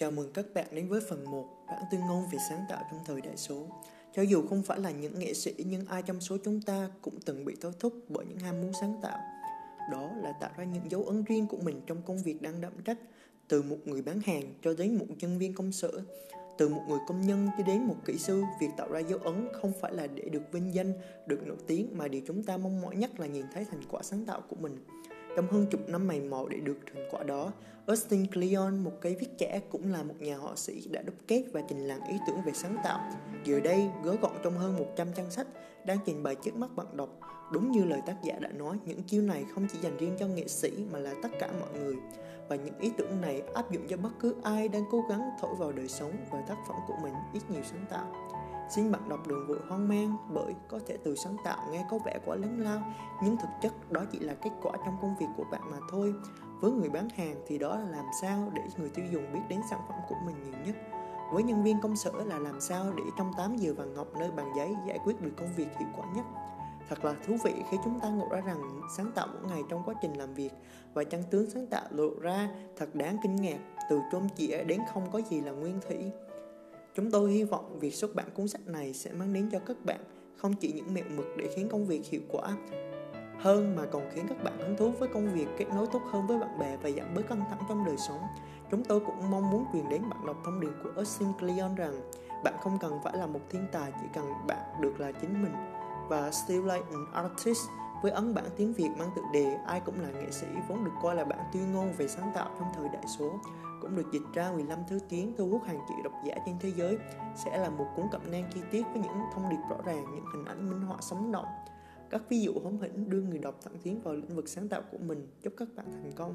Chào mừng các bạn đến với phần 1 Bản tuyên ngôn về sáng tạo trong thời đại số. Cho dù không phải là những nghệ sĩ, nhưng ai trong số chúng ta cũng từng bị thôi thúc bởi những ham muốn sáng tạo. Đó là tạo ra những dấu ấn riêng của mình trong công việc đang đảm trách, từ một người bán hàng cho đến một nhân viên công sở, từ một người công nhân cho đến một kỹ sư việc tạo ra dấu ấn không phải là để được vinh danh, được nổi tiếng, mà điều chúng ta mong mỏi nhất là nhìn thấy thành quả sáng tạo của mình trong hơn chục năm mày mò để được thành quả đó, Austin Kleon, một cây viết trẻ cũng là một nhà họa sĩ đã đúc kết và trình làng ý tưởng về sáng tạo. Giờ đây, gói gọn trong hơn 100 trang sách đang trình bày trước mắt bạn đọc. Đúng như lời tác giả đã nói, những chiêu này không chỉ dành riêng cho nghệ sĩ mà là tất cả mọi người. Và những ý tưởng này áp dụng cho bất cứ ai đang cố gắng thổi vào đời sống và tác phẩm của mình ít nhiều sáng tạo. Xin bạn đọc đừng vội hoang mang bởi có thể từ sáng tạo nghe có vẻ quá lớn lao, nhưng thực chất đó chỉ là kết quả trong công việc của bạn mà thôi. Với người bán hàng thì đó là làm sao để người tiêu dùng biết đến sản phẩm của mình nhiều nhất. Với nhân viên công sở là làm sao để trong 8 giờ vàng ngọc nơi bàn giấy giải quyết được công việc hiệu quả nhất. Thật là thú vị khi chúng ta ngộ ra rằng sáng tạo mỗi ngày trong quá trình làm việc và chân tướng sáng tạo lộ ra thật đáng kinh ngạc, từ trôm chĩa đến không có gì là nguyên thủy. Chúng tôi hy vọng việc xuất bản cuốn sách này sẽ mang đến cho các bạn không chỉ những mẹo mực để khiến công việc hiệu quả hơn mà còn khiến các bạn hứng thú với công việc, kết nối tốt hơn với bạn bè và giảm bớt căng thẳng trong đời sống. Chúng tôi cũng mong muốn truyền đến bạn đọc thông điệp của Austin Kleon rằng bạn không cần phải là một thiên tài, chỉ cần bạn được là chính mình. Và Still Like an Artist với ấn bản tiếng Việt mang tựa đề Ai cũng là nghệ sĩ vốn được coi là bản tuyên ngôn về sáng tạo trong thời đại số cũng được dịch ra 15 thứ tiếng thu hút hàng triệu độc giả trên thế giới sẽ là một cuốn cẩm nang chi tiết với những thông điệp rõ ràng, những hình ảnh minh họa sống động. Các ví dụ hóm hỉnh đưa người đọc thẳng tiến vào lĩnh vực sáng tạo của mình. Chúc các bạn thành công.